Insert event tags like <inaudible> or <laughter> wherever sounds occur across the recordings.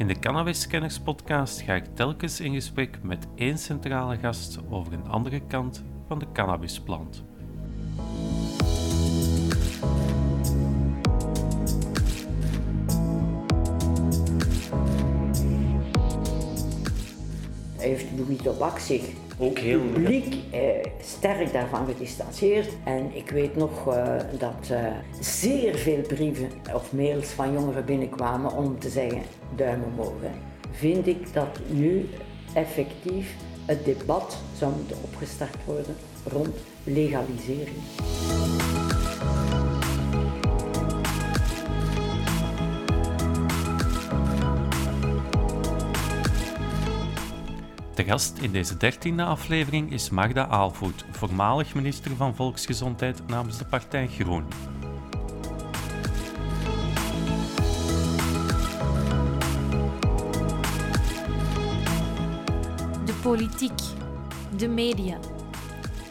In de Cannabis Scanners podcast ga ik telkens in gesprek met één centrale gast over een andere kant van de cannabisplant. Tobak zich Ook heel publiek eh, sterk daarvan gedistanceerd. En ik weet nog eh, dat eh, zeer veel brieven of mails van jongeren binnenkwamen om te zeggen duim omhoog. hè. Vind ik dat nu effectief het debat zou moeten opgestart worden rond legalisering. De gast in deze dertiende aflevering is Magda Aalvoet, voormalig minister van Volksgezondheid namens de partij Groen. De politiek, de media.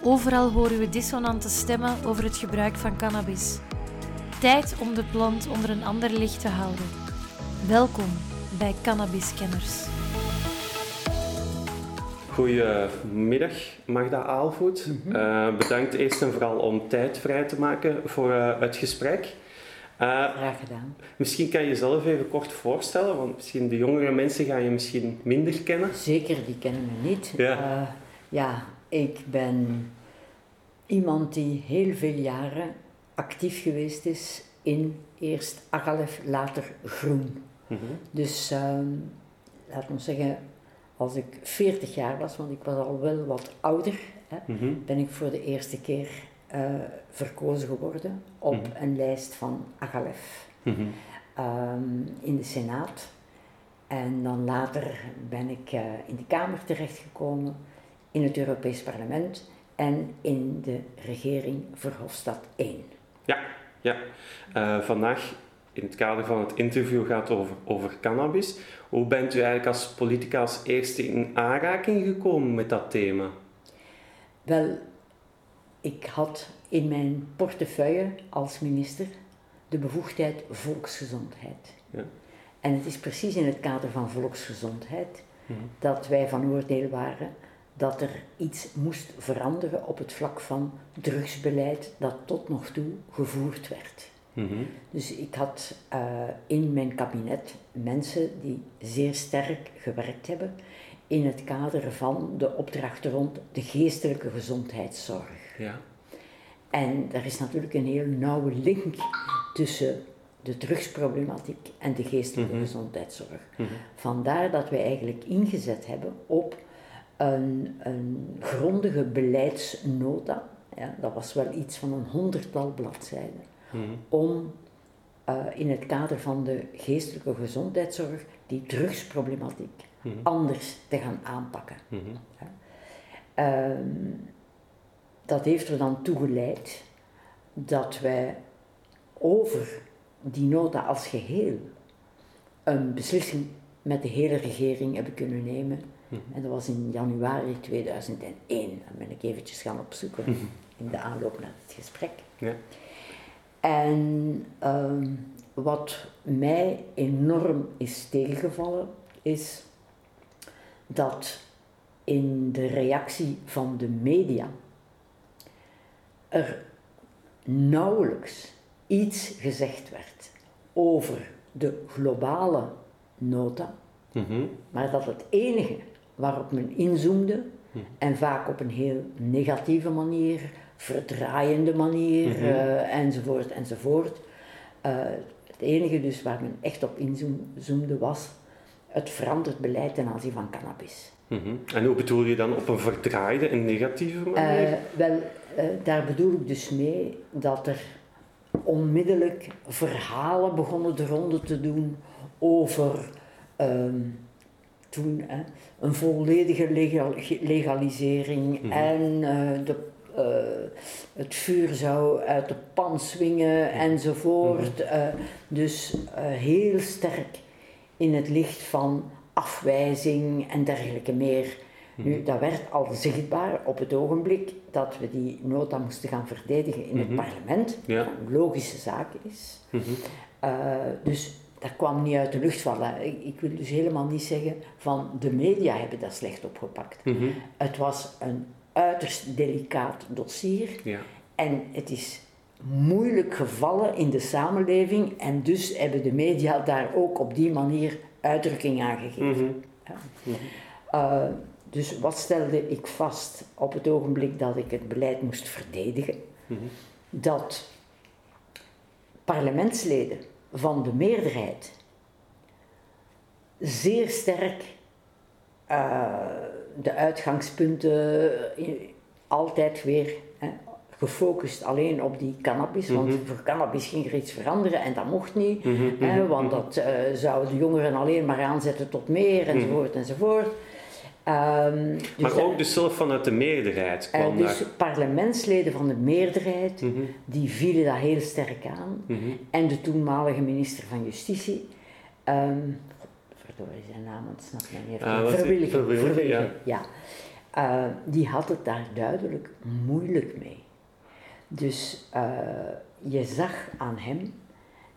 Overal horen we dissonante stemmen over het gebruik van cannabis. Tijd om de plant onder een ander licht te houden. Welkom bij Cannabiskenners. Goedemiddag, Magda Aalvoet. Eh, bedankt eerst en vooral om tijd vrij te maken voor eh, het gesprek. Eh, Graag gedaan. misschien kan je jezelf even kort voorstellen, want misschien de jongere mensen gaan je misschien minder kennen. Zeker, die kennen me niet. Ja. Eh, ja, ik ben iemand die heel veel jaren actief geweest is in eerst Agalef, later Groen. Mhm. Dus ehm laat ons zeggen, als ik 40 jaar was, want ik was al wel wat ouder, hè, Mhm. ben ik voor de eerste keer eh, verkozen geworden op Mhm. een lijst van Agalef Mhm. ehm, in de Senaat. En dan later ben ik eh, in de Kamer terechtgekomen, in het Europees Parlement en in de regering Verhofstadt 1. Ja, ja. Eh, vandaag in het kader van het interview gaat over, over cannabis. Hoe bent u eigenlijk als politica als eerste in aanraking gekomen met dat thema? Wel, ik had in mijn portefeuille als minister de bevoegdheid volksgezondheid. Ja. En het is precies in het kader van volksgezondheid Mhm. dat wij van oordeel waren dat er iets moest veranderen op het vlak van drugsbeleid dat tot nog toe gevoerd werd. Mhm. Dus ik had eh, in mijn kabinet mensen die zeer sterk gewerkt hebben in het kader van de opdrachten rond de geestelijke gezondheidszorg. Ja. En er is natuurlijk een heel nauwe link tussen de drugsproblematiek en de geestelijke Mhm. gezondheidszorg. Mhm. Vandaar dat wij eigenlijk ingezet hebben op een, een grondige beleidsnota. Ja, dat was wel iets van een honderdtal bladzijden. Mhm. Om eh, in het kader van de geestelijke gezondheidszorg die drugsproblematiek Mhm. anders te gaan aanpakken. Mhm. Ehm, dat heeft er dan toe geleid dat wij over die nota als geheel een beslissing met de hele regering hebben kunnen nemen. En dat was in januari 2001. Dat ben ik eventjes gaan opzoeken in de aanloop naar het gesprek. Ja. En ehm, wat mij enorm is tegengevallen, is dat in de reactie van de media er nauwelijks iets gezegd werd over de globale nota, Mhm. maar dat het enige waarop men inzoomde, Mhm. en vaak op een heel negatieve manier, verdraaiende manier, Mhm. eh, enzovoort, enzovoort. Eh, het enige dus waar men echt op inzoomde was het veranderd beleid ten aanzien van cannabis. Mhm. En hoe bedoel je dan op een verdraaide en negatieve manier? Eh, wel, eh, daar bedoel ik dus mee dat er onmiddellijk verhalen begonnen de ronde te doen over ehm, toen hè, een volledige legal- legalisering Mhm. en de, eh, het vuur zou uit de pan swingen enzovoort. Eh, dus eh, heel sterk in het licht van afwijzing en dergelijke meer. Nu, dat werd al zichtbaar op het ogenblik dat we die nota moesten gaan verdedigen in het Mhm. parlement, Ja. wat een logische zaak is. Mhm. Dus dat kwam niet uit de lucht vallen. Ik, ik, wil dus helemaal niet zeggen van de media hebben dat slecht opgepakt. Mhm. Het was een uiterst delicaat dossier Ja. en het is moeilijk gevallen in de samenleving en dus hebben de media daar ook op die manier uitdrukking aan gegeven. Mhm. Ja. Eh, dus wat stelde ik vast op het ogenblik dat ik het beleid moest verdedigen? Mhm. Dat parlementsleden van de meerderheid zeer sterk eh, de uitgangspunten i- altijd weer hè, gefocust alleen op die cannabis, want voor cannabis ging er iets veranderen en dat mocht niet, hè, want dat eh, zou de jongeren alleen maar aanzetten tot meer enzovoort enzovoort. Ehm, dus Maar ook dus zelf vanuit de meerderheid en kwam dus daar. parlementsleden van de meerderheid, Mhm. die vielen dat heel sterk aan. Mhm. En de toenmalige minister van Justitie, ehm verdorie zijn naam ontsnapt mij niet. Ah, was het Verwilligen, Verwilligen, Verwilligen, ja. Eh, die had het daar duidelijk moeilijk mee. Dus eh, je zag aan hem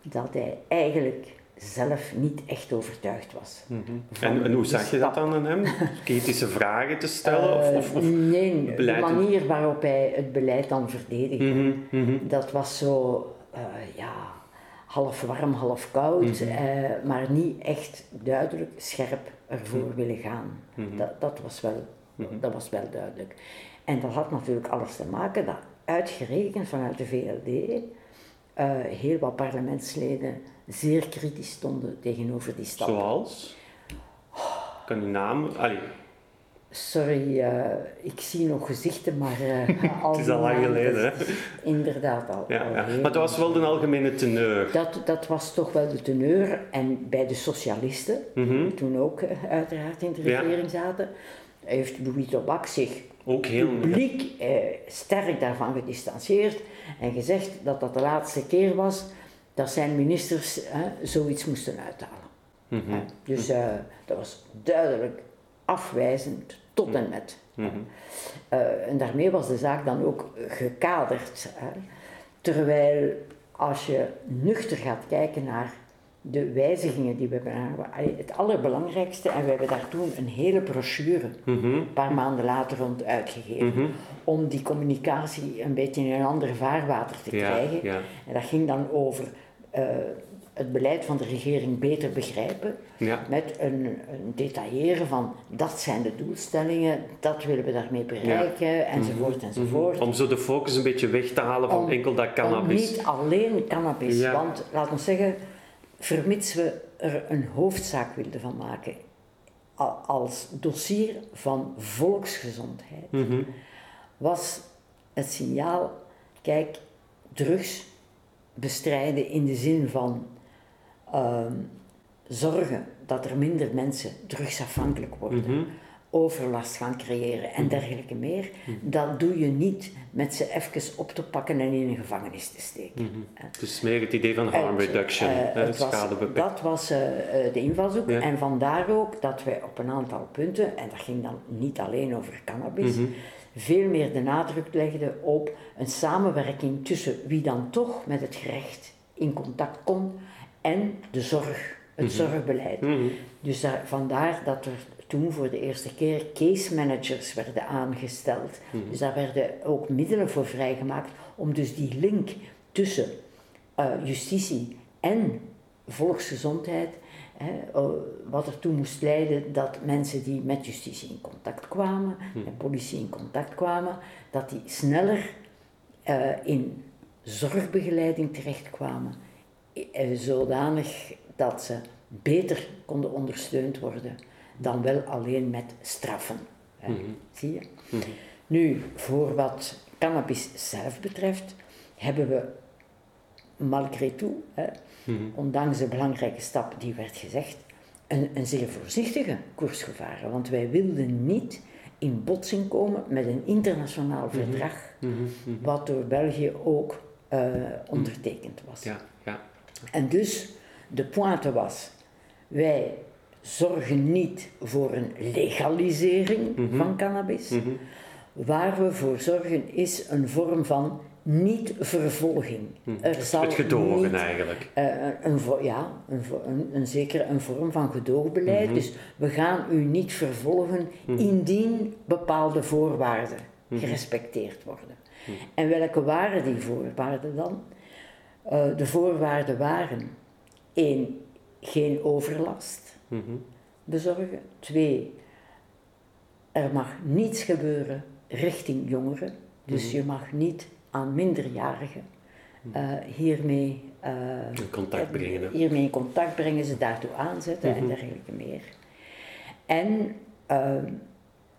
dat hij eigenlijk zelf niet echt overtuigd was. Mhm. En, en hoe zag je dat dan aan hem? Kritische vragen te stellen? Of, Eh, of, of... nee, de manier waarop hij het beleid dan verdedigde. Mhm, mhm. Dat was zo, ja, half warm, half koud, Mhm. eh, maar niet echt duidelijk scherp ervoor willen gaan. Mhm. Dat, dat, was wel, Mhm. dat was wel duidelijk. En dat had natuurlijk alles te maken dat uitgerekend vanuit de VLD eh, heel wat parlementsleden zeer kritisch stonden tegenover die stap. Zoals? Kan die naam... Allee, Sorry, eh, ik zie nog gezichten, maar eh, <laughs> al het is al lang geleden, hè? Inderdaad al. Ja, al ja. Maar dat was wel de algemene teneur. Dat, dat was toch wel de teneur. En bij de socialisten, Mhm. die toen ook eh, uiteraard in de Ja. regering zaten, heeft Louis Tobak zich Ook heel... publiek eh, sterk daarvan gedistanceerd en gezegd dat dat de laatste keer was dat zijn ministers eh, zoiets moesten uithalen. Mhm. Eh, dus eh, dat was duidelijk afwijzend tot en met. Mhm. Eh, en daarmee was de zaak dan ook gekaderd. Hè. Terwijl als je nuchter gaat kijken naar de wijzigingen die we hebben het allerbelangrijkste, en we hebben daar toen een hele brochure Mhm. een paar maanden later rond uitgegeven, Mhm. om die communicatie een beetje in een ander vaarwater te Ja, krijgen. ja. En dat ging dan over eh, het beleid van de regering beter begrijpen, Ja. met een, een detailleren van dat zijn de doelstellingen, dat willen we daarmee bereiken, enzovoort enzovoort. Om zo de focus een beetje weg te halen van Om- enkel dat cannabis. niet alleen cannabis, Ja. want laten we zeggen, vermits we er een hoofdzaak wilden van maken, als dossier van volksgezondheid, Mhm. was het signaal, kijk, drugs bestrijden in de zin van ehm, zorgen dat er minder mensen drugsafhankelijk worden, Mhm. overlast gaan creëren en dergelijke meer, dat doe je niet met ze even op te pakken en in een gevangenis te steken. Mhm. Dus meer het idee van harm Het, reduction, eh, hè, het was- dat was eh, de invalshoek. Ja. En vandaar ook dat wij op een aantal punten, en dat ging dan niet alleen over cannabis, Mhm. veel meer de nadruk legden op een samenwerking tussen wie dan toch met het gerecht in contact kon en de zorg, het zorgbeleid. Mhm. Dus daar, vandaar dat er toen voor de eerste keer case managers werden aangesteld. Dus daar werden ook middelen voor vrijgemaakt om dus die link tussen eh, justitie en volksgezondheid, hè, eh, wat ertoe moest leiden dat mensen die met justitie in contact kwamen, met politie in contact kwamen, dat die sneller eh, in zorgbegeleiding terechtkwamen, zodanig dat ze beter konden ondersteund worden dan wel alleen met straffen. hè. Zie je? Nu, voor wat cannabis zelf betreft, hebben we malgré tout, hè, ondanks de belangrijke stap die werd gezegd, een, een zeer voorzichtige koers gevaren. Want wij wilden niet in botsing komen met een internationaal verdrag, wat door België ook eh, ondertekend was. Ja, ja. En dus de pointe was, wij zorgen niet voor een legalisering van cannabis. Waar we voor zorgen is een vorm van niet vervolging. Er zal het gedogen niet, eigenlijk. eh, een, ja, een, een, een zekere een vorm van gedoogbeleid. Dus we gaan u niet vervolgen indien bepaalde voorwaarden gerespecteerd worden. En welke waren die voorwaarden dan? Eh, de voorwaarden waren één, geen overlast Mhm. bezorgen. Twee, er mag niets gebeuren richting jongeren. Dus je mag niet aan minderjarigen eh, hiermee, eh, In contact brengen. hiermee in contact brengen, ze daartoe aanzetten en dergelijke meer. En ehm,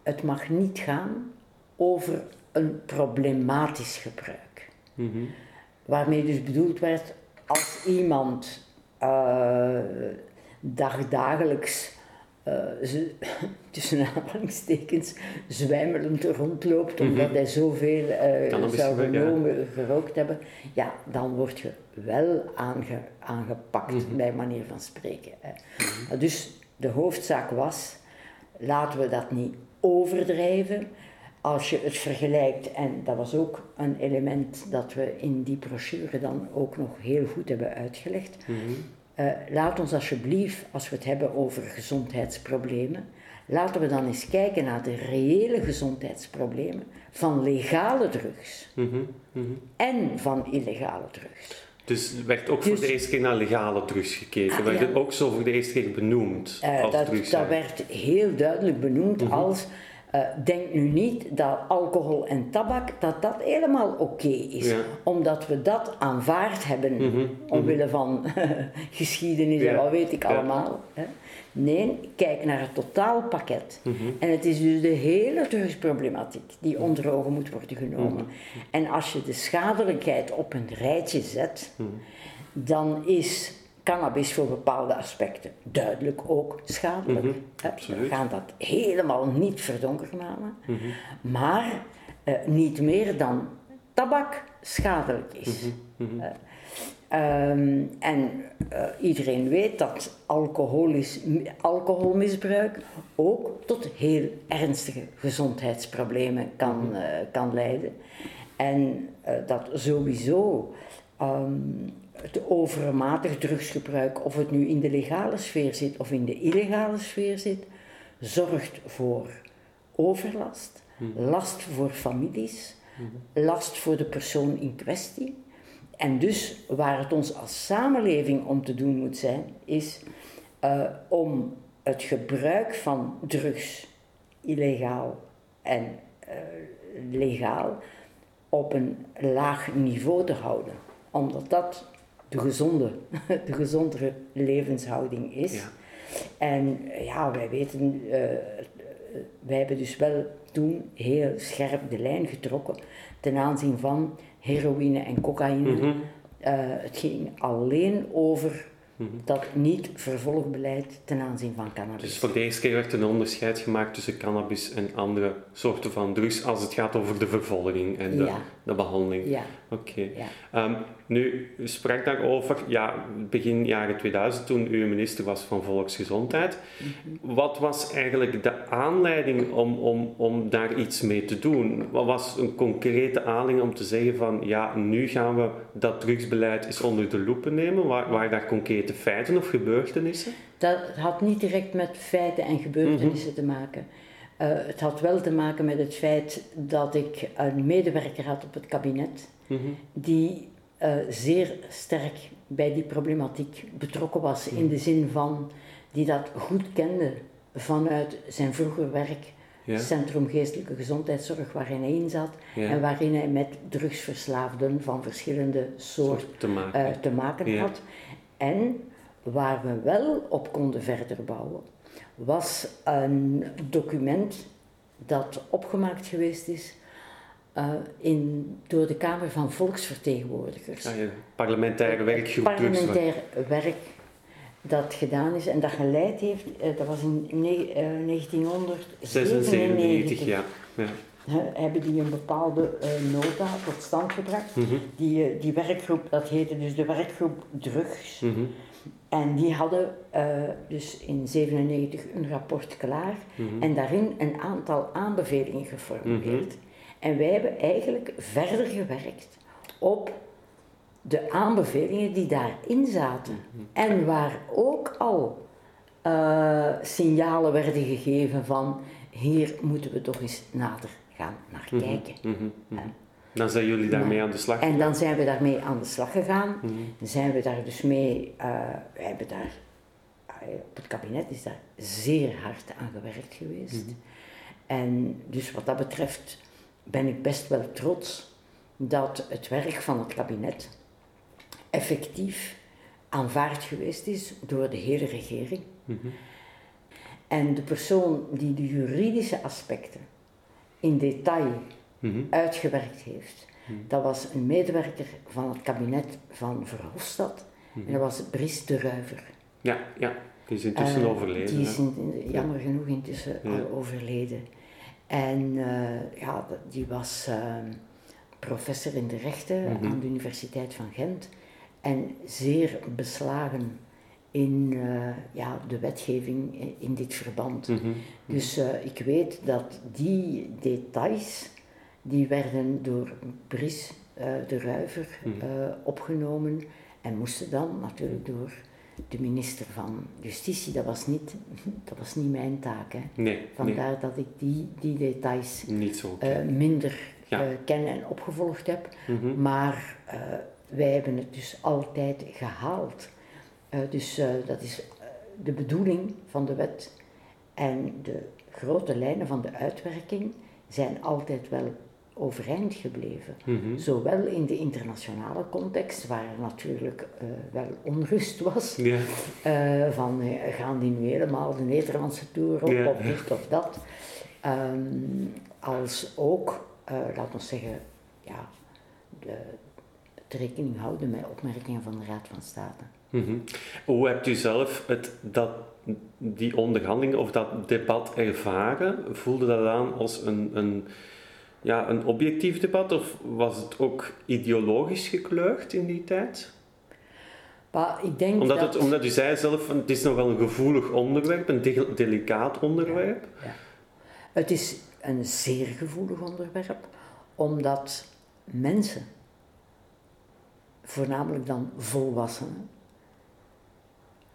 het mag niet gaan over een problematisch gebruik. Mhm. Waarmee dus bedoeld werd, als iemand eh, dagdagelijks, eh, ze- <laughs> tussen aanhalingstekens, zwijmelend rondloopt omdat hij zoveel Cannabis zou ja. genomen, gerookt hebben, ja, dan word je wel aange, aangepakt, bij manier van spreken. Hè. Dus de hoofdzaak was, laten we dat niet overdrijven. Als je het vergelijkt, en dat was ook een element dat we in die brochure dan ook nog heel goed hebben uitgelegd. Eh, laat ons alsjeblieft, als we het hebben over gezondheidsproblemen, laten we dan eens kijken naar de reële gezondheidsproblemen van legale drugs Mhm. Mhm. en van illegale drugs. Dus er werd ook voor Dus- de eerste keer naar legale drugs gekeken. Ah, werd ja. het ook zo voor de eerste keer benoemd Eh, als dat, drugs? dat werd heel duidelijk benoemd als. Eh, denk nu niet dat alcohol en tabak dat dat helemaal oké is, Ja. omdat we dat aanvaard hebben Mhm, omwille van <laughs> geschiedenis en wat weet ik Ja. allemaal. Hè. Nee, kijk naar het totaalpakket. Mhm. En het is dus de hele drugsproblematiek die onder ogen moet worden genomen. En als je de schadelijkheid op een rijtje zet, dan is cannabis voor bepaalde aspecten duidelijk ook schadelijk. We gaan dat helemaal niet verdonkermanen, maar eh, niet meer dan tabak schadelijk is. Eh, ehm, en eh, iedereen weet dat alcoholisch, alcoholmisbruik ook tot heel ernstige gezondheidsproblemen kan, kan leiden. En dat sowieso ehm, het overmatig drugsgebruik, of het nu in de legale sfeer zit of in de illegale sfeer zit, zorgt voor overlast, last voor families, last voor de persoon in kwestie. En dus waar het ons als samenleving om te doen moet zijn, is eh, om het gebruik van drugs, illegaal en eh, legaal, op een laag niveau te houden. Omdat dat de, gezonde, <laughs> de gezondere levenshouding is. Ja. En ja, wij weten, eh, wij hebben dus wel toen heel scherp de lijn getrokken ten aanzien van heroïne en cocaïne. Mhm. Eh, het ging alleen over dat niet-vervolgbeleid ten aanzien van cannabis. Dus voor de eerste keer werd een onderscheid gemaakt tussen cannabis en andere soorten van drugs als het gaat over de vervolging en de, Ja. de behandeling. Ja, Oké. Ehm, nu, u sprak daarover, ja, begin jaren 2000, toen u minister was van Volksgezondheid. Mhm. Wat was eigenlijk de aanleiding om, om, om daar iets mee te doen? Wat was een concrete aanleiding om te zeggen van, ja, nu gaan we dat drugsbeleid eens onder de loepen nemen? Waar, waar daar concrete feiten of gebeurtenissen? Dat had niet direct met feiten en gebeurtenissen te maken. Eh, het had wel te maken met het feit dat ik een medewerker had op het kabinet Mhm. die eh, zeer sterk bij die problematiek betrokken was. In de zin van die dat goed kende vanuit zijn vroeger werk. Ja. Centrum Geestelijke Gezondheidszorg, waarin hij in zat. Ja. En waarin hij met drugsverslaafden van verschillende soorten te maken. eh, te maken Ja. had. En waar we wel op konden verder bouwen, was een document dat opgemaakt geweest is eh, in, door de Kamer van Volksvertegenwoordigers. Ah, ja, parlementaire werkgroep drugs. Parlementair werk dat gedaan is en dat geleid heeft, eh, dat was in ne- eh, 1997, 96, ja. ja. hebben die een bepaalde nota tot stand gebracht. Mhm. Die, die werkgroep, dat heette dus de werkgroep Drugs. Mhm. En die hadden dus in 97 een rapport klaar Mhm. en daarin een aantal aanbevelingen geformuleerd. En wij hebben eigenlijk verder gewerkt op de aanbevelingen die daarin zaten. En waar ook al eh, signalen werden gegeven van hier moeten we toch eens nader gaan naar kijken. Mhm, mhm. Dan zijn jullie daarmee aan de slag En dan zijn we daarmee aan de slag gegaan. Dan zijn we daar dus mee, uh, we hebben daar, uh, op het kabinet is daar zeer hard aan gewerkt geweest. En dus wat dat betreft ben ik best wel trots dat het werk van het kabinet effectief aanvaard geweest is door de hele regering. En de persoon die de juridische aspecten in detail uitgewerkt heeft, dat was een medewerker van het kabinet van Verhofstadt. En dat was Brice de Ruiver. Ja, ja. Die is intussen uh, overleden. Die is in, jammer genoeg intussen al overleden. En uh, ja, die was uh, professor in de rechten mm -hmm. aan de Universiteit van Gent en zeer beslagen in uh, ja, de wetgeving in dit verband. Mm -hmm. Dus ik weet dat die details, die werden door Brice de Ruiver mm -hmm. opgenomen en moesten dan natuurlijk door de minister van Justitie, dat was niet, dat was niet mijn taak. Hè. Nee, Vandaar nee. dat ik die, die details niet zo uh, minder ja. uh, ken en opgevolgd heb. Mhm. Mm -hmm. Maar uh, wij hebben het dus altijd gehaald. dus dat is de bedoeling van de wet en de grote lijnen van de uitwerking zijn altijd wel overeind gebleven. Mm -hmm. Zowel in de internationale context, waar er natuurlijk uh, wel onrust was, yeah. uh, van uh, gaan die nu helemaal de Nederlandse toer op Yeah. of dit of dat, um, als ook, laten we zeggen, ja, de, het rekening houden met opmerkingen van de Raad van State. Mm -hmm. Hoe hebt u zelf het, dat, die onderhandelingen of dat debat ervaren? Voelde dat aan als een, een ja, een objectief debat of was het ook ideologisch gekleurd in die tijd? Maar ik denk omdat, dat... het, omdat u zei zelf, het is nogal een gevoelig onderwerp, een de delicaat onderwerp. Ja, ja. Het is een zeer gevoelig onderwerp, omdat mensen, voornamelijk dan volwassenen,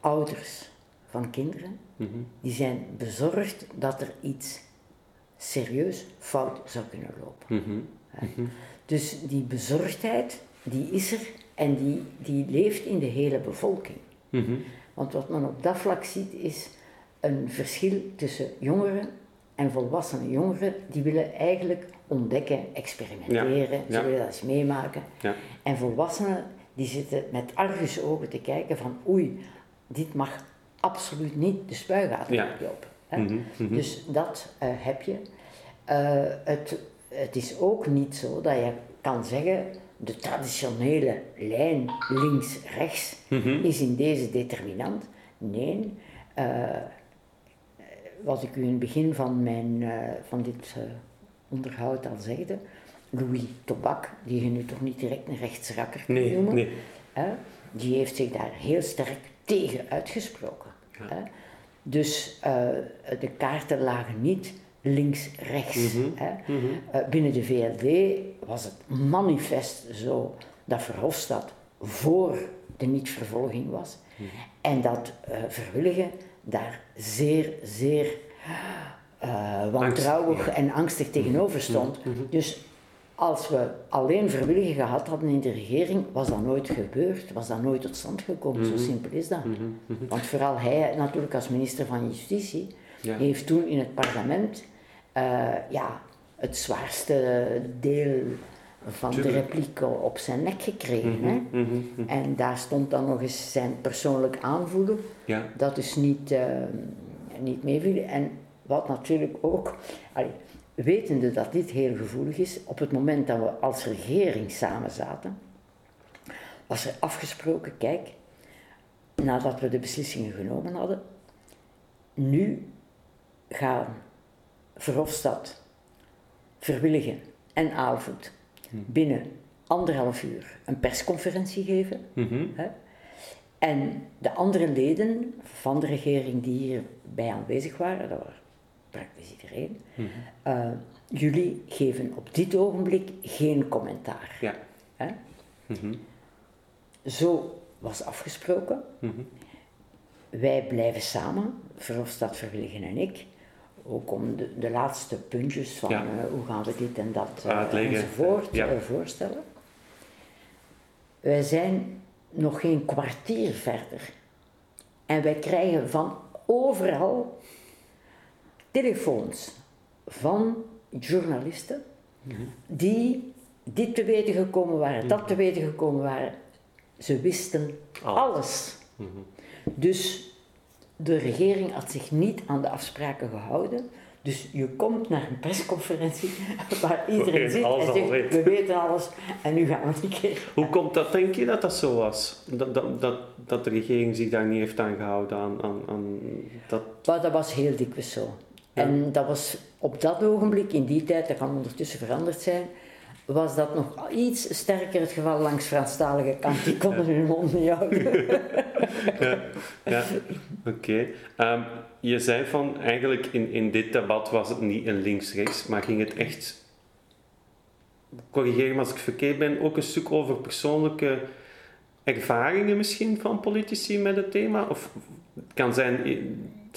ouders van kinderen, mm -hmm. die zijn bezorgd dat er iets serieus fout zou kunnen lopen. Mm -hmm. Mm -hmm. Dus die bezorgdheid, die is er en die, die leeft in de hele bevolking. Mm -hmm. Want wat men op dat vlak ziet is een verschil tussen jongeren en volwassenen. Jongeren die willen eigenlijk ontdekken, experimenteren, ja. ze willen dat eens meemaken. Ja. En volwassenen die zitten met argusogen te kijken van oei, dit mag absoluut niet de spuigaten ja. oplopen. Mm -hmm. Dus dat uh, heb je. Uh, het, het is ook niet zo dat je kan zeggen, de traditionele lijn links-rechts mm -hmm. is in deze determinant. Nee, uh, wat ik u in het begin van, mijn, van dit onderhoud al zegde, Louis Tobak, die je nu toch niet direct een rechtsrakker kunt nee, noemen, nee. die heeft zich daar heel sterk tegen uitgesproken. Ja. Dus uh, de kaarten lagen niet links-rechts. Mm -hmm. mm -hmm. uh, binnen de VLD was het manifest zo dat Verhofstadt voor de niet-vervolging was Mhm. mm -hmm. en dat uh, Verwilligen daar zeer, zeer wantrouwig ja. en angstig tegenover stond. Mhm. Dus als we alleen Verwilligen gehad hadden in de regering, was dat nooit gebeurd, was dat nooit tot stand gekomen. Mhm. Zo simpel is dat. Mhm. Want vooral hij, natuurlijk als minister van Justitie, ja. heeft toen in het parlement uh, ja, het zwaarste deel van Tuurlijk. de repliek op zijn nek gekregen. Mhm. Hè? Mm -hmm. En daar stond dan nog eens zijn persoonlijk aanvoelen, ja. dat dus niet, uh, niet meeviel. En wat natuurlijk ook, allee, wetende dat dit heel gevoelig is, op het moment dat we als regering samen zaten, was er afgesproken, kijk, nadat we de beslissingen genomen hadden, nu gaan Verhofstadt, Verwilligen en Aalvoet Hmm. binnen anderhalf uur een persconferentie geven. Mm -hmm. hè? En de andere leden van de regering die hierbij aanwezig waren, dat was praktisch iedereen, mm -hmm. uh, jullie geven op dit ogenblik geen commentaar. Ja. Hè? Mhm. Zo was afgesproken. Mhm. Wij blijven samen, Verhofstadt, Verwilligen en ik. Ook om de, de laatste puntjes van Ja. eh, hoe gaan we dit en dat eh, enzovoort Ja. voorstellen. Wij zijn nog geen kwartier verder. En wij krijgen van overal telefoons van journalisten die dit te weten gekomen waren, dat te weten gekomen waren. Ze wisten Alles. Dus de regering had zich niet aan de afspraken gehouden. Dus je komt naar een persconferentie <laughs> waar iedereen zit en zegt, weet. we weten alles en nu gaan we een keer. Hoe komt dat, denk je, dat dat zo was? Dat, dat, dat, dat de regering zich daar niet heeft aan gehouden, aan, aan, aan dat... Maar dat was heel dikwijls zo. En dat was op dat ogenblik, in die tijd, dat kan ondertussen veranderd zijn, was dat nog iets sterker het geval langs Franstalige kant. Die konden hun mond niet houden. <laughs> Ja, oké. Ehm, je zei van, eigenlijk in, in dit debat was het niet een links-rechts, maar ging het echt, corrigeer me als ik verkeerd ben, ook een stuk over persoonlijke ervaringen misschien van politici met het thema? Of het kan zijn,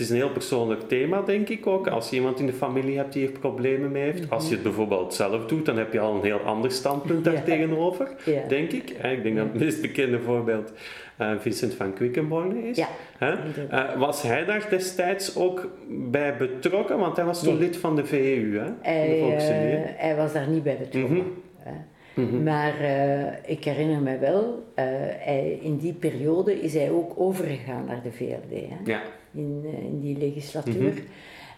is een heel persoonlijk thema denk ik ook. Als je iemand in de familie hebt die er problemen mee heeft, als je het bijvoorbeeld zelf doet, dan heb je al een heel ander standpunt <laughs> daar tegenover, denk ik. Ik denk dat het meest bekende voorbeeld eh, Vincent van Quickenborne is. Ja. Eh, was hij daar destijds ook bij betrokken? Want hij was toen Nee. lid van de VEU, hè? Hij, eh, hij was daar niet bij betrokken. Mhm. Mhm. Maar ik herinner me wel, hij, in die periode is hij ook overgegaan naar de VLD. Hè? Ja. In, eh, in die legislatuur, Mhm.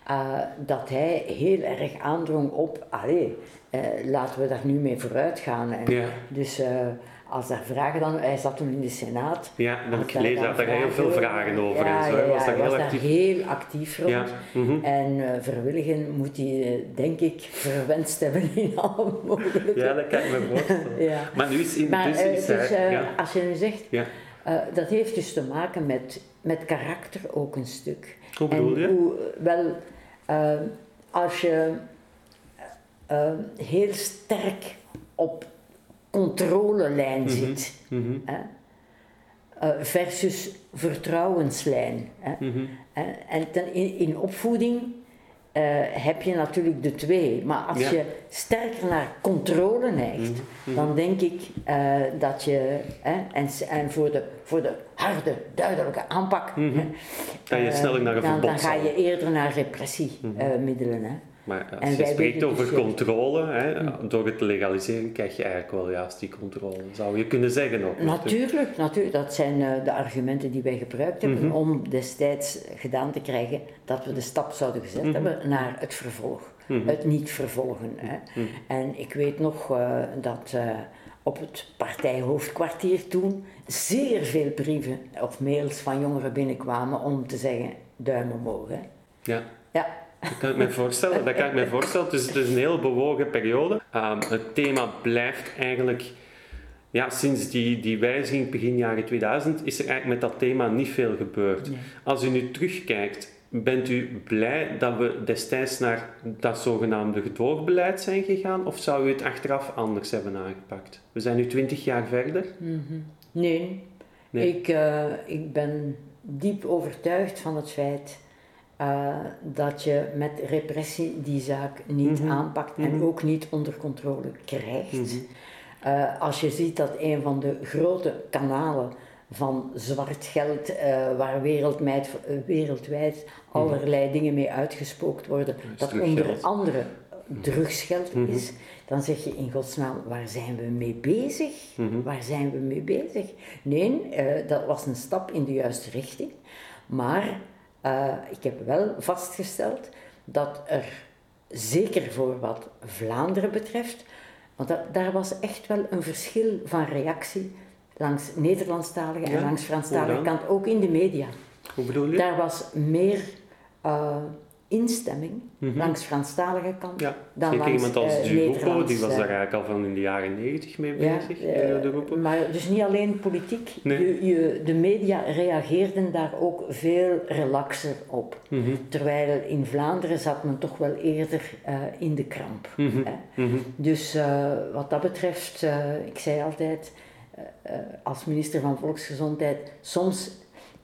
eh, dat hij heel erg aandrong op, allee, eh, laten we daar nu mee vooruit gaan. En Ja. Dus als daar vragen dan, hij zat toen in de Senaat. ja, dat heb ik daar dan heel veel vragen over Ja, en zo. ja, Hij was daar heel was daar actief. heel actief rond. Ja. mhm. En verwilligen moet hij, denk ik, verwenst hebben in <laughs> alle mogelijke... Ja, dat kan ik me voorstellen. Ja. Maar nu is in Maar dus is dus, hij- als je nu zegt, dat heeft dus te maken met, met karakter ook een stuk. Hoe bedoel en je? Hoe, wel, eh, als je eh, heel sterk op controlelijn zit, Mhm. hè, eh, versus vertrouwenslijn. Hè, Mhm. hè, en ten, in, in opvoeding eh, heb je natuurlijk de twee, maar als Ja. je sterker naar controle neigt, Mhm. dan denk ik eh, dat je, hè, en, en voor, de, voor de harde, duidelijke aanpak, Mhm. hè, Ga je eh, sneller naar een dan, dan ga je eerder naar repressiemiddelen. hè. Maar En als je spreekt over dus, controle, hè, door het te legaliseren, krijg je eigenlijk wel juist die controle. Zou je kunnen zeggen ook. Natuurlijk, natuurlijk, dat zijn eh, de argumenten die wij gebruikt hebben Mhm. om destijds gedaan te krijgen dat we de stap zouden gezet Mhm. hebben naar het vervolg, Mhm. het niet vervolgen. Hè. En ik weet nog eh, dat eh, op het partijhoofdkwartier toen zeer veel brieven of mails van jongeren binnenkwamen om te zeggen duim omhoog. Hè. Ja. Ja, Dat kan ik me voorstellen. Dat kan ik me voorstellen. Is, het is een heel bewogen periode. Ehm, het thema blijft eigenlijk... Ja, sinds die, die wijziging begin jaren 2000 is er eigenlijk met dat thema niet veel gebeurd. Nee. Als u nu terugkijkt, bent u blij dat we destijds naar dat zogenaamde gedoogbeleid zijn gegaan? Of zou u het achteraf anders hebben aangepakt? We zijn nu twintig jaar verder. nee. Nee. Ik, eh, ik ben diep overtuigd van het feit eh, dat je met repressie die zaak niet Mhm. aanpakt en Mhm. ook niet onder controle krijgt. Mhm. Eh, als je ziet dat een van de grote kanalen van zwart geld, eh, waar wereldwijd, wereldwijd allerlei dingen mee uitgespookt worden, dat drugsgeld. onder andere drugsgeld is, dan zeg je in godsnaam, waar zijn we mee bezig? Waar zijn we mee bezig? Nee, dat was een stap in de juiste richting, maar eh, ik heb wel vastgesteld dat er, zeker voor wat Vlaanderen betreft, want dat, daar was echt wel een verschil van reactie langs Nederlandstalige Ja, en langs Franstalige kant, ook in de media. Hoe bedoel je? Daar was meer eh, instemming Mhm. langs Franstalige kant Ja, dan zeker langs iemand als eh, Nederlands, die was eh, daar eigenlijk al van in de jaren negentig mee ja, bezig. eh, de groepen. maar dus niet alleen politiek. Nee. Je, je, de media reageerden daar ook veel relaxer op. Mhm, Terwijl in Vlaanderen zat men toch wel eerder eh, in de kramp. mhm, hè. mhm. Dus eh, wat dat betreft, eh, ik zei altijd, eh, als minister van Volksgezondheid, soms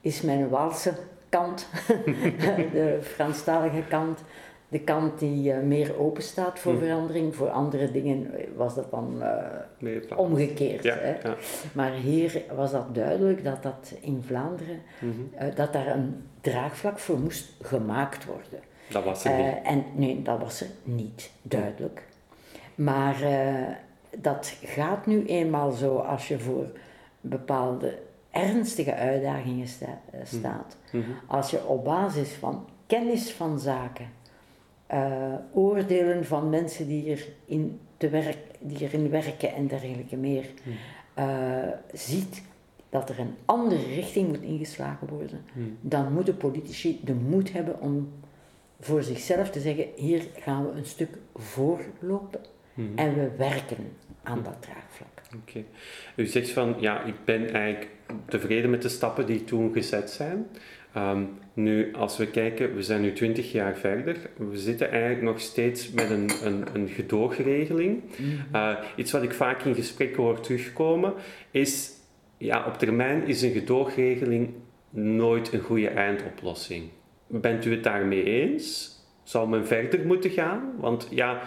is mijn Waalse kant, <laughs> de Franstalige kant, de kant die uh, meer open staat voor verandering. Voor andere dingen was dat dan uh, omgekeerd. Ja, hè? ja. Maar hier was dat duidelijk dat dat in Vlaanderen, Mhm. uh, dat daar een draagvlak voor moest gemaakt worden. Dat was er niet. Uh, en nee, dat was er niet, duidelijk. Maar dat gaat nu eenmaal zo als je voor bepaalde ernstige uitdagingen sta staat. Mm -hmm. Als je op basis van kennis van zaken, uh, oordelen van mensen die erin, te werk, die erin werken en dergelijke meer, mm. ziet dat er een andere richting moet ingeslagen worden, mm. dan moeten politici de moed hebben om voor zichzelf te zeggen, hier gaan we een stuk voorlopen en we werken aan dat draagvlak. Oké. Okay. U zegt van, ja, ik ben eigenlijk tevreden met de stappen die toen gezet zijn. Um, nu, als we kijken, we zijn nu 20 jaar verder. We zitten eigenlijk nog steeds met een, een, een gedoogregeling. Mm. Uh, iets wat ik vaak in gesprekken hoor terugkomen, is, ja, op termijn is een gedoogregeling nooit een goede eindoplossing. Bent u het daarmee eens? Zou men verder moeten gaan? Want ja,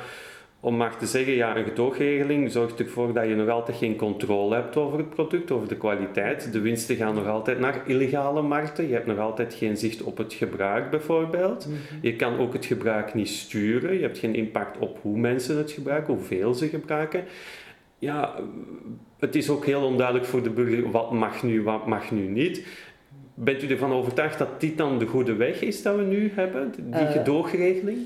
om maar te zeggen, ja, een gedoogregeling zorgt ervoor dat je nog altijd geen controle hebt over het product, over de kwaliteit. De winsten gaan nog altijd naar illegale markten. Je hebt nog altijd geen zicht op het gebruik bijvoorbeeld. Mhm. Je kan ook het gebruik niet sturen. Je hebt geen impact op hoe mensen het gebruiken, hoeveel ze gebruiken. Ja, het is ook heel onduidelijk voor de burger wat mag nu, wat mag nu niet. Bent u ervan overtuigd dat dit dan de goede weg is dat we nu hebben, die Uh, gedoogregeling?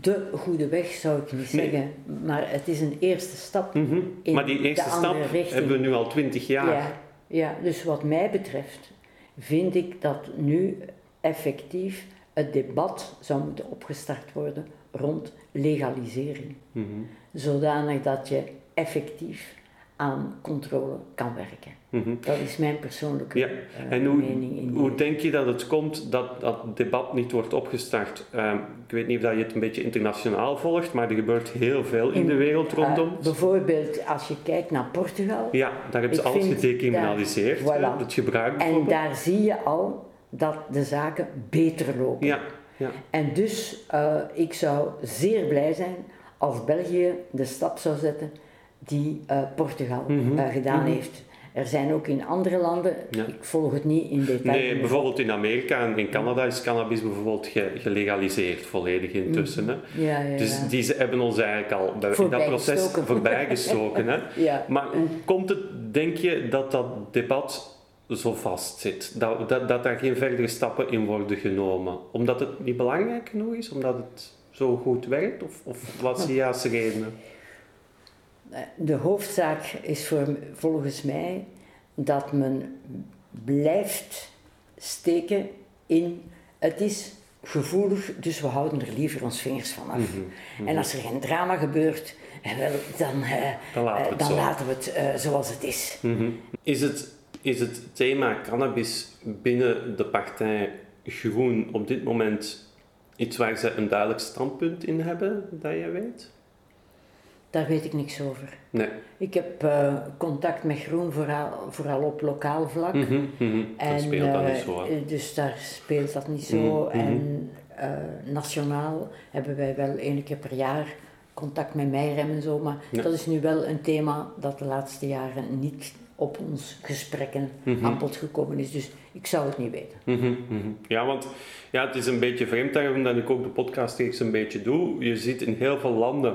De goede weg zou ik niet Nee. zeggen, maar het is een eerste stap. Mhm. in Maar die eerste stap richting. hebben we nu al twintig jaar. Ja, ja, dus wat mij betreft vind ik dat nu effectief het debat zou moeten opgestart worden rond legalisering. Mhm. Zodanig dat je effectief aan controle kan werken. Mhm. Dat is mijn persoonlijke Ja, eh, En hoe, mening. In hoe denk je dat het komt dat dat debat niet wordt opgestart? Ehm, ik weet niet of je het een beetje internationaal volgt, maar er gebeurt heel veel in, In- de wereld Eh, rondom. bijvoorbeeld als je kijkt naar Portugal, ja, daar hebben ze alles gedecriminaliseerd, voilà. het gebruik en daar zie je al dat de zaken beter lopen. Ja, ja. En dus, uh, ik zou zeer blij zijn als België de stap zou zetten die Portugal Mhm, gedaan mhm. heeft. Er zijn ook in andere landen, Ja. ik volg het niet in detail. Nee, bijvoorbeeld in Amerika en in Canada is cannabis bijvoorbeeld ge- gelegaliseerd volledig intussen. Hè. Ja, ja, ja. Dus die hebben ons eigenlijk al bij, in dat proces voorbijgestoken. Hè. <laughs> ja. Maar hoe komt het, denk je, dat dat debat zo vast zit? Dat, dat, dat daar geen verdere stappen in worden genomen? Omdat het niet belangrijk genoeg is? Omdat het zo goed werkt? Of, of wat zijn de redenen? De hoofdzaak is voor, volgens mij dat men blijft steken in het is gevoelig, dus we houden er liever ons vingers van af. Mhm, En als er geen drama gebeurt, eh, dan, eh, Dan laten we eh, het dan zo. laten we het eh, zoals het is. Mhm. Is, het, is het thema cannabis binnen de partij Groen op dit moment iets waar ze een duidelijk standpunt in hebben, dat je weet? Daar weet ik niks over. Nee. Ik heb eh, contact met Groen vooral, vooral op lokaal vlak. Mhm, mhm. En, Dat speelt eh, niet zo. hè. eh, Dus daar speelt dat niet zo. Mhm. En eh, nationaal hebben wij wel één keer per jaar contact met Meirem en zo. Maar Ja. dat is nu wel een thema dat de laatste jaren niet op ons gesprekken Mhm. aan bod gekomen is. Dus ik zou het niet weten. Ja, want ja, het is een beetje vreemd daarom dat ik ook de podcastreeks een beetje doe. Je ziet in heel veel landen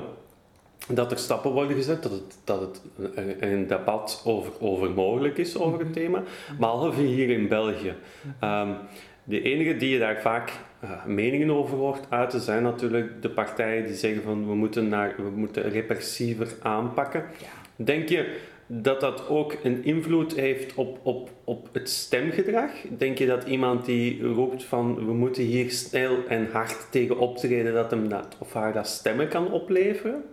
dat er stappen worden gezet, dat het, dat het een, debat over, over mogelijk is over het thema, behalve hier in België. Ehm, de enige die je daar vaak eh, meningen over hoort uiten zijn natuurlijk de partijen die zeggen van we moeten, naar, we moeten repressiever aanpakken. Denk je dat dat ook een invloed heeft op, op, op het stemgedrag? Denk je dat iemand die roept van we moeten hier snel en hard tegen optreden, dat hem dat of haar dat stemmen kan opleveren?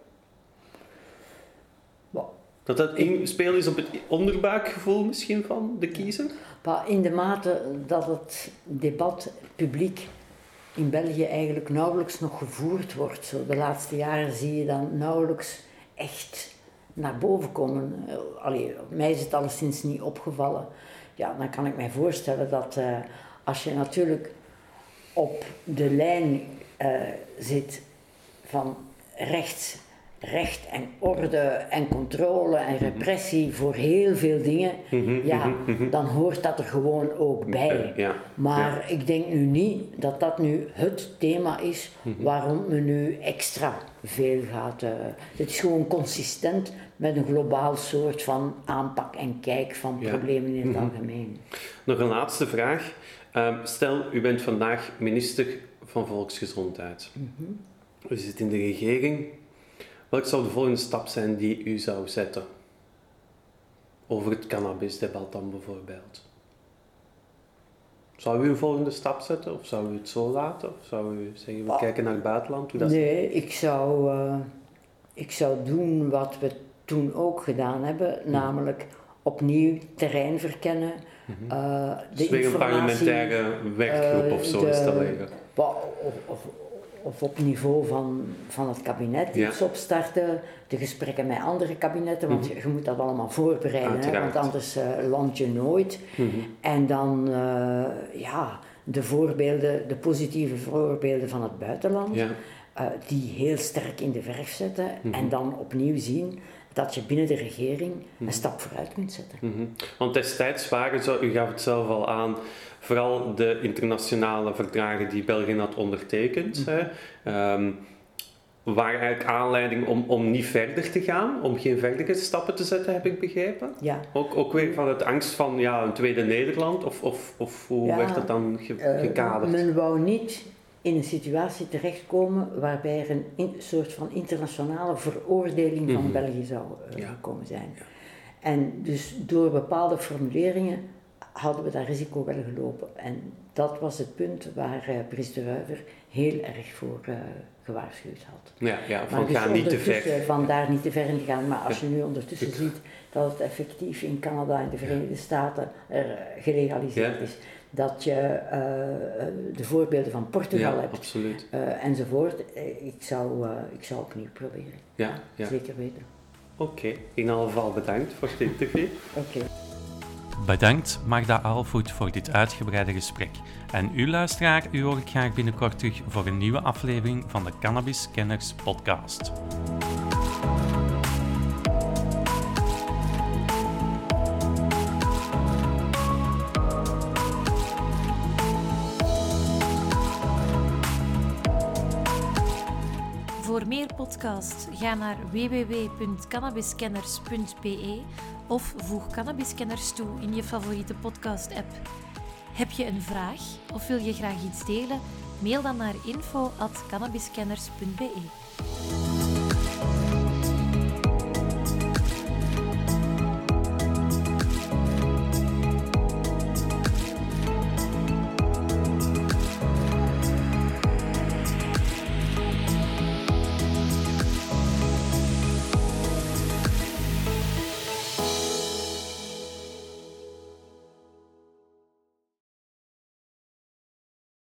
Dat dat inspeel is op het onderbuikgevoel misschien van de kiezer? Maar in de mate dat het debat publiek in België eigenlijk nauwelijks nog gevoerd wordt. Zo de laatste jaren zie je dan nauwelijks echt naar boven komen. Uh, allee, mij is het alleszins niet opgevallen. Ja, dan kan ik mij voorstellen dat uh, als je natuurlijk op de lijn uh, zit van rechts recht en orde en controle en repressie voor heel veel dingen, mhm, ja, mhm, mhm. dan hoort dat er gewoon ook bij. Maar ik denk nu niet dat dat nu het thema is waarom men nu extra veel gaat. Uh, het is gewoon consistent met een globaal soort van aanpak en kijk van problemen in het algemeen. Nog een laatste vraag. Ehm, stel, u bent vandaag minister van Volksgezondheid. U zit in de regering Welk zou de volgende stap zijn die u zou zetten? Over het cannabisdebat dan bijvoorbeeld. Zou u een volgende stap zetten of zou u het zo laten? Of zou u zeggen, we ah. kijken naar het buitenland? Hoe dat nee, ik zou, uh, ik zou doen wat we toen ook gedaan hebben, mhm. namelijk opnieuw terrein verkennen. Mm -hmm. uh, de dus weer een parlementaire werkgroep uh, of zo installeren. Of, of, of op niveau van, van het kabinet iets opstarten, de gesprekken met andere kabinetten, want mhm. je, moet dat allemaal voorbereiden, hè, want anders uh, land je nooit. Mhm. En dan uh, ja, de voorbeelden, de positieve voorbeelden van het buitenland, ja. uh, die heel sterk in de verf zetten mhm. en dan opnieuw zien dat je binnen de regering een stap vooruit kunt zetten. Want destijds waren zo, u gaf het zelf al aan, vooral de internationale verdragen die België had ondertekend, mm. hè, waren eigenlijk aanleiding om, om niet verder te gaan, om geen verdere stappen te zetten, heb ik begrepen. Ja. Ook, ook weer van het angst van ja, een tweede Nederland, of, of, of hoe werd dat dan ge, uh, gekaderd? Men wou niet in een situatie terechtkomen waarbij er een soort van internationale veroordeling van mhm. België zou uh, komen zijn. Ja. En dus door bepaalde formuleringen hadden we dat risico wel gelopen. En dat was het punt waar uh, Brice de Ruiver heel erg voor uh, gewaarschuwd had. Ja, ja van dus ga niet te ver. Van daar niet te ver in te gaan. Maar als je nu ondertussen ziet dat het effectief in Canada en de Verenigde Staten er gelegaliseerd is, dat je de voorbeelden van Portugal hebt absoluut. enzovoort, ik, zou, ik zou opnieuw proberen. Ja, ja. Zeker weten. Oké, in ieder geval bedankt voor dit interview. Oké. Bedankt Magda Alvoet voor dit uitgebreide gesprek. En u luisteraar, u hoor ik graag binnenkort terug voor een nieuwe aflevering van de Cannabis Kenners podcast. Voor meer podcasts ga naar www.cannabiskenners.be of voeg Cannabiscanners toe in je favoriete podcast-app. Heb je een vraag of wil je graag iets delen? Mail dan naar info.cannabiscanners.be.